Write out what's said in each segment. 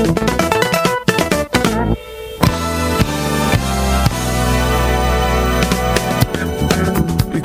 U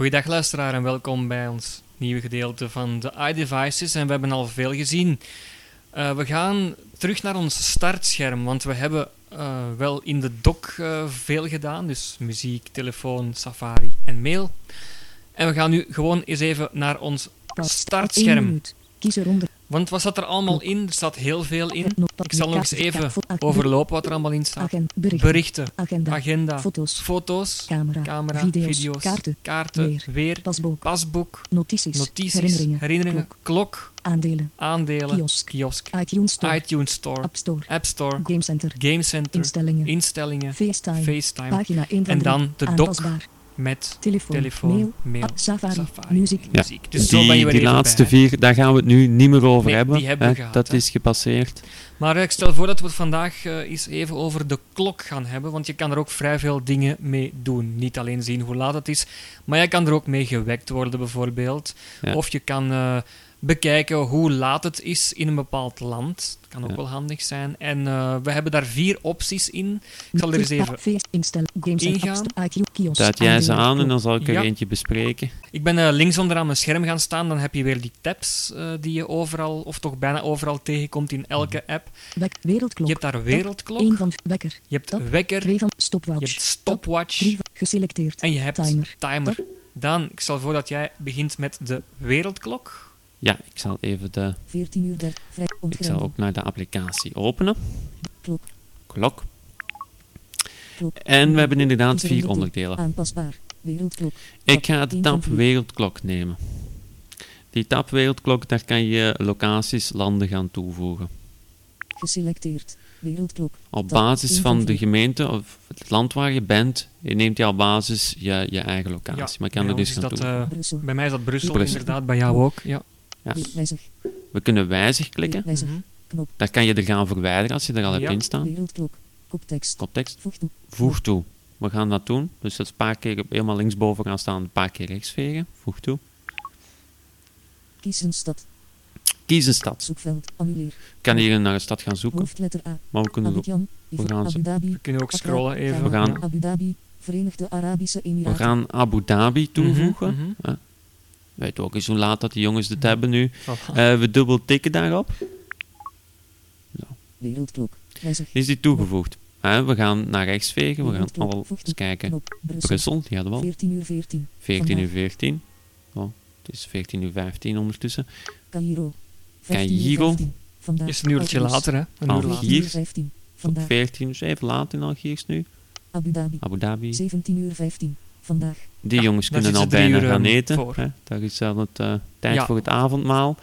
Goeiedag luisteraar en welkom bij ons nieuwe gedeelte van de iDevices. En we hebben al veel gezien. Eh, we gaan terug naar ons startscherm, want we hebben eh, wel in de dock eh, veel gedaan. Dus muziek, telefoon, safari en mail. En we gaan nu gewoon eens even naar ons startscherm. Want wat zat er allemaal in? Er staat heel veel in. Ik zal nog eens even overlopen wat er allemaal in staat. Berichten, agenda, agenda, foto's, foto's, camera, camera, video's, video's, kaarten, kaarten, weer, pasboek, pasboek, notities, notities, herinneringen, herinneringen, klok, aandelen, aandelen, Kiosk. kiosk, iTunes Store, iTunes Store, App Store, App Store, Game Center, Game Center, instellingen, instellingen, FaceTime, FaceTime, pagina 1 van en 3, dan de dock met telefoon, telefoon, mail, mail, app, Safari, Safari, muziek, Ja. muziek. Dus zo ben je die laatste bij, vier, daar gaan we het nu niet meer over Nee, hebben. die hebben hè. gehad, dat hè. is gepasseerd. Maar eh, ik stel voor dat we het vandaag eh, eens even over de klok gaan hebben, want je kan er ook vrij veel dingen mee doen. Niet alleen zien hoe laat het is, maar je kan er ook mee gewekt worden bijvoorbeeld. Ja. Of je kan eh, bekijken hoe laat het is in een bepaald land. Dat kan ook Ja. wel handig zijn. En eh, we hebben daar vier opties in. Ik zal er eens even... Ingaan. App Duid jij ze aan en dan zal ik er Ja. eentje bespreken. Ik ben eh, links onderaan mijn scherm gaan staan. Dan heb je weer die tabs eh, die je overal, of toch bijna overal tegenkomt in elke app. Wek, wereldklok, Je hebt daar wereldklok, 1 van wekker, je hebt wekker, 2 van je stopwatch, hebt stopwatch 3 van geselecteerd, en je hebt timer. timer. Dan, ik stel voor dat jij begint met de wereldklok. Ja, ik zal even de... 14 uur 30, vrij Ik zal ook naar de applicatie openen. klok, Klok. klok, En we hebben inderdaad er vier onderdelen. aanpasbaar, wereldklok, Ik ga de tab wereldklok nemen. Die tab wereldklok, daar kan je locaties, landen gaan toevoegen. geselecteerd, wereldklok, Op basis van de gemeente of het land waar je bent, je neemt je op basis je, je eigen locatie. maar ik kan bij er dus dat, toevoegen. eh, bij mij is dat Brussel, Brussel. inderdaad. Bij jou ook. Ja. Ja. wijzig, We kunnen wijzig klikken. wijzig, Mhm. knop, Daar kan je er gaan verwijderen als je er al hebt Ja. in staan. wereldklok, koptekst, Koptekst. voeg toe, Voeg toe. We gaan dat doen. Dus dat is een paar keer op- helemaal linksboven gaan staan, een paar keer rechts vegen. Voeg toe. kies een stad, Kies een stad. zoekveld, annuleer, Ik kan hier naar een stad gaan zoeken, hoofdletter A, maar we kunnen ook, Abidjan, we gaan ze- Abu Dhabi, We kunnen ook scrollen even. We gaan-. Abu Dhabi, Verenigde Arabische we Emiraten, gaan Abu Dhabi toevoegen. Mhm, mhm. Weet ook eens hoe laat dat die jongens het hebben nu. Voilà. Eh, we dubbel tikken daarop. wereldklok, Is die toegevoegd? Hè, we gaan naar rechts vegen. We gaan al eens kijken. Brussel, die hadden we al. 14 uur 14, 14 uur vandaag. 14. Oh, het is 14 uur 15 ondertussen. Cairo, 15 uur Cairo. 15, vandaag, Is een uurtje later, hè? Een uur Algiers. later. 14 uur 15, Ook vandaag, 14 uur, even laat in Algiers nu. Abu Dhabi, Abu Dhabi. 17 uur 15, vandaag, Die Ja, jongens kunnen al bijna uur, gaan ehm, eten. voor. Hè? Daar is al het eh, tijd Ja. voor het avondmaal.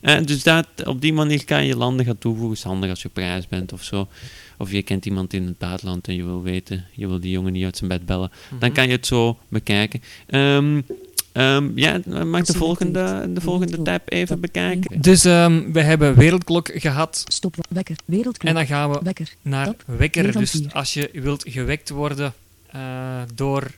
Eh, dus dat, op die manier kan je landen gaan toevoegen. is handig als je op reis bent of zo. Of je kent iemand in het buitenland en je wil weten, je wil die jongen niet uit zijn bed bellen. Dan Mhm. kan je het zo bekijken. Ehm, ehm, ja, mag de volgende, de volgende tab even bekijken? Dus ehm, we hebben wereldklok gehad. stop, wekker, wereldklok, En dan gaan we wekker, naar Tab. wekker. Dus als je wilt gewekt worden eh, door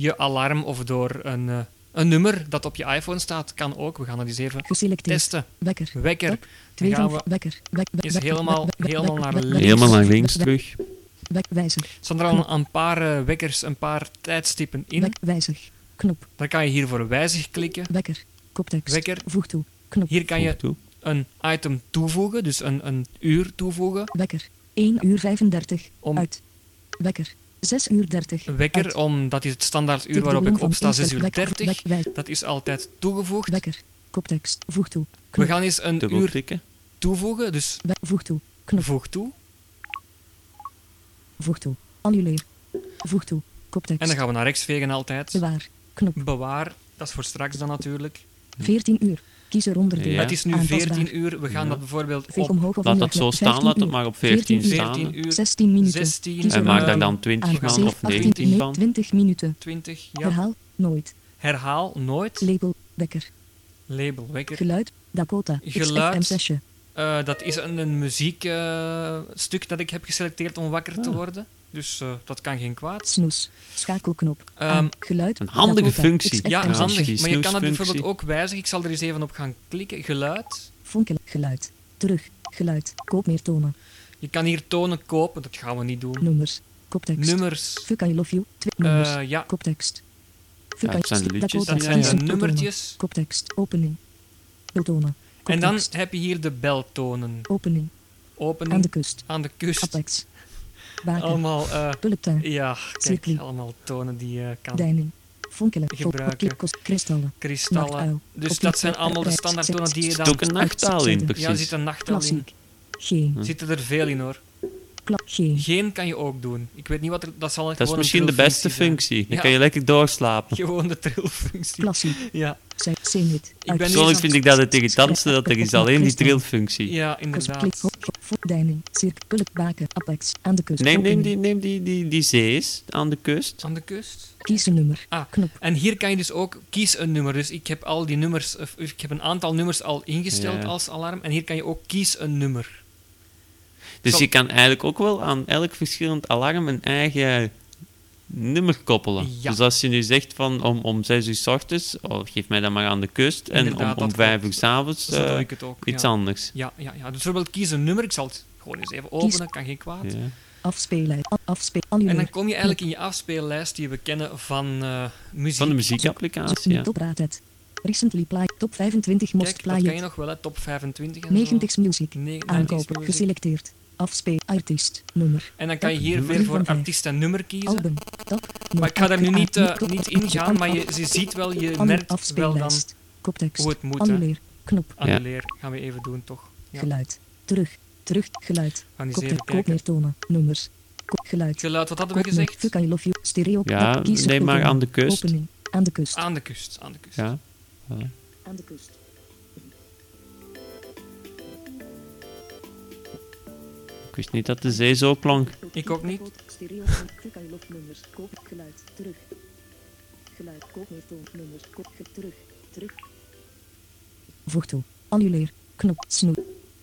je alarm of door een, eh, een nummer dat op je iPhone staat, kan ook. We gaan dat eens even geselecteerd, testen. wekker, Wekker. Tab. 2 gaan van we wekker, wek, wek, is helemaal- helemaal naar links. Helemaal naar links terug. Wek, wijzig, Er staan er al een paar eh, wekkers, een paar tijdstippen in. wek, wijzig, knop, Dan kan je hier voor wijzig klikken. wekker, koptekst, Wekker. voeg toe, knop, Hier kan je een item toevoegen, dus een, een uur toevoegen. wekker, 1 uur 35, Om uit, wekker, 6 uur 30, wekker, uit. omdat is het standaard uur waarop ik opsta, 6 instel- uur wek- 30. wek- wek- Dat is altijd toegevoegd. Wekker, koptekst, voeg toe, We gaan eens een Dubbel uur tikken. toevoegen, dus voeg toe, knop, voeg toe. voeg toe, Annuleer. Voeg toe. Koptekst. En dan gaan we naar rechts vegen altijd. Bewaar. Knop. Bewaar, dat is voor straks dan natuurlijk. 14 uur. Kies er onderdeel. Ja. Het is nu Aanpasbaar. 14 uur. We gaan Ja. dat bijvoorbeeld Veeg op omhoog of Laat dat zo staan, 15 laat het maar op 14 14 staan. 14 uur, 16 minuten. 16 Kies En maak daar dan 20 aan. van 7, of 18, 19 nee, van. 20 minuten. 20. Ja. Herhaal. Nooit. Herhaal nooit. Label. Wekker. Label wekker. Geluid. Dakota. Geluid. XFM6. Eh, dat is een, een muziekstuk dat ik heb geselecteerd om wakker te Ah. worden. Dus eh, dat kan geen kwaad. Snoes. Schakelknop. Ehm, Aan. Geluid. Een handige functie. XFM6. Ja, Ja, handig. Maar je kan dat bijvoorbeeld ook wijzigen. Ik zal er eens even op gaan klikken. Geluid. Vonken. Geluid. Terug. Geluid. Koop meer tonen. Je kan hier tonen kopen. Dat gaan we niet doen. Nummers. Koptekst. Nummers. Fuck I love you. Twee nummers. Eh, ja, Koptekst. Fuck Ja, het zijn de liedjes. Dat zijn tonen. nummertjes. Koptekst. Opening. Betonen. En dan heb je hier de beltonen. Opening. Opening Aan de kust. aan de kust. Apex. Baken. Allemaal, eh, Pulptuin. ja, kijk, allemaal tonen die je kan. Deining. Fonkelen. Gebruiken. Kristallen. Kristallen. Nachtuil. Dus dat zijn allemaal de eh, standaard zet- tonen die je zet- Er dan... zit ook een nachttaal in, Ja, Ja, er zit een nachttaal in. Geen. Zitten er veel in hoor. Geen. Kan je ook doen. Ik weet niet wat er... Dat zal Dat is misschien de beste trilfunctie functie. Dan Ja. kan je lekker doorslapen. Gewoon de trilfunctie. Klassiek. Ja, Zenit. Persoonlijk vind ik dat het irritantste dat er is alleen die trillfunctie. ja Klik. inderdaad. Aan de kust. Neem, neem, die, neem die, die, die zees aan de kust. Aan de kust. Kies een nummer. Ah. Knop. En hier kan je dus ook kies een nummer. Dus ik heb al die nummers, of ik heb een aantal nummers al ingesteld Ja. als alarm. En hier kan je ook kies een nummer. Dus je kan eigenlijk ook wel aan elk verschillend alarm een eigen nummer koppelen. Ja. Dus als je nu zegt van om, om 6 uur s ochtends, oh, geef mij dan maar aan de kust. En om, om dat 5 klopt. uur s avonds Zo doe eh, ik het ook. iets ja. anders. Ja, ja, ja. Dus bijvoorbeeld kies een nummer. Ik zal het gewoon eens even openen. Kan geen kwaad. Ja. Afspelen. En dan kom je eigenlijk in je afspeellijst die we kennen van eh, muziek. Van de muziekapplicatie, ja. Top raad het. Recently play. Top 25 most Kijk, dat kan je nog wel, hè. top 25 en 90 music. zo. Nee, 90s Aankopen. music. Geselecteerd. Afspeel. Artiest. Nummer. En dan kan je hier weer voor artiest en nummer kiezen. Album. Maar ik ga daar nu niet, eh, niet ingaan, maar je, je ziet wel, je merkt wel dan. Koptekst. hoe het moet. Annuleer. Knop. Annuleer gaan we even doen, toch? Ja. Geluid. Terug. Terug. Geluid. Gaan even Koop kijken. meer tonen. Nummers. Geluid. Geluid, wat hadden we gezegd? Fuck I love you. Stereo. Ja, neem maar aan de kust. Opening. Aan de kust. Aan de kust, aan de kust. Ja. Aan de kust. Wist niet dat de zee zo klonk. Ik ook niet. Geluid. Terug. Geluid. Terug. Terug. Voeg toe. Annuleer. Knop. Snoep.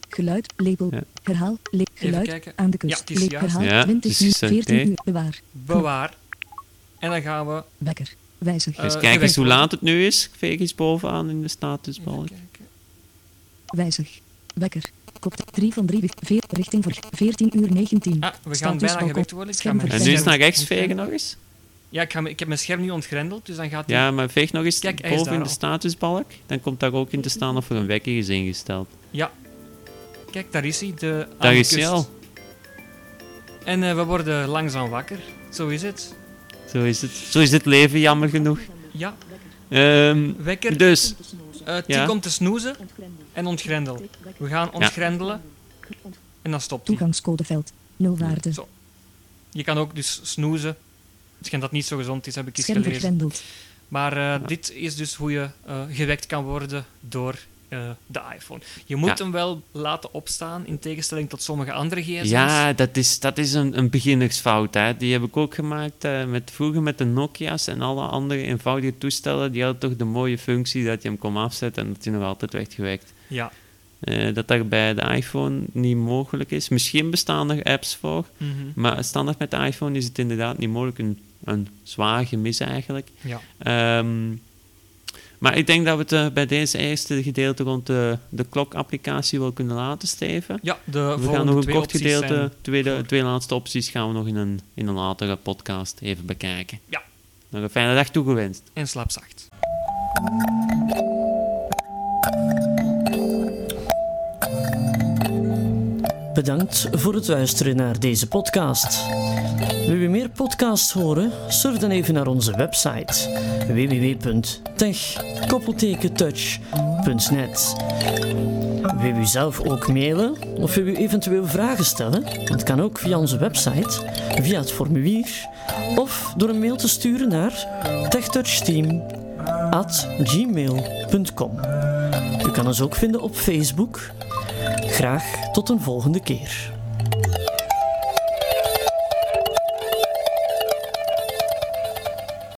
Geluid. Label. Ja. Herhaal. Le geluid. Aan de Ja, kust. het is Le- juist. herhaal. Ja, 20 het is uur. geselecteerd. 14 uur. Bewaar. Bewaar. En dan gaan we... Wekker. Wijzig. Eh, Dus kijk eens hoe laat het nu is. Veeg eens bovenaan in de statusbalk. Wijzig. Wekker. Kop 3 van 3. Veer, richting voor 14 uur 19. Ah, we gaan Status bijna gewekt worden. Ik ga Scherm mijn En nu scherm naar rechts vegen nog eens. Ja, ik, ga, ik heb mijn scherm nu ontgrendeld, dus dan gaat hij... Ja, maar veeg nog eens Kijk, is boven in de al. statusbalk. Dan komt daar ook in te staan of er een wekker is ingesteld. Ja. Kijk, daar is hij. De, Daar is hij al. En eh, we worden langzaam wakker. Zo is het. Zo is het. Zo is het leven, jammer genoeg. Ja, Ehm, wekker. dus, Eh die Ja. komt te snoezen en ontgrendel. We gaan ontgrendelen en dan stopt hij. Toegangscodeveld. Nul waarde. Zo. Je kan ook dus snoezen. Misschien dat niet zo gezond is, heb ik eens Scherm gelezen. Maar eh, dit is dus hoe je eh, gewekt kan worden door eh, de iPhone. Je moet Ja. hem wel laten opstaan, in tegenstelling tot sommige andere gsm's. ja, dat is, dat is een, een beginnersfout. Hè. Die heb ik ook gemaakt eh, met, vroeger met de Nokia's en alle andere eenvoudige toestellen. Die hadden toch de mooie functie dat je hem kon afzetten en dat hij nog altijd werd gewekt. Ja. Eh, dat dat bij de iPhone niet mogelijk is. Misschien bestaan er apps voor, Mhm. maar standaard met de iPhone is het inderdaad niet mogelijk. Een, een zwaar gemis eigenlijk. ja. Ehm, maar ik denk dat we het eh, bij deze eerste gedeelte rond de, de klokapplicatie wel kunnen laten steven. Ja, de We volgende gaan nog een twee kort gedeelte, tweede, twee laatste opties gaan we nog in een, in een latere podcast even bekijken. Ja. Nog een fijne dag toegewenst. En slaap zacht. Bedankt voor het luisteren naar deze podcast. Wil je meer podcasts horen? Surf dan even naar onze website www.tech-touch.net Wil u zelf ook mailen of wil u eventueel vragen stellen? Dat kan ook via onze website, via het formulier of door een mail te sturen naar techtouchteam.gmail.com. U kan ons ook vinden op Facebook. Graag tot een volgende keer.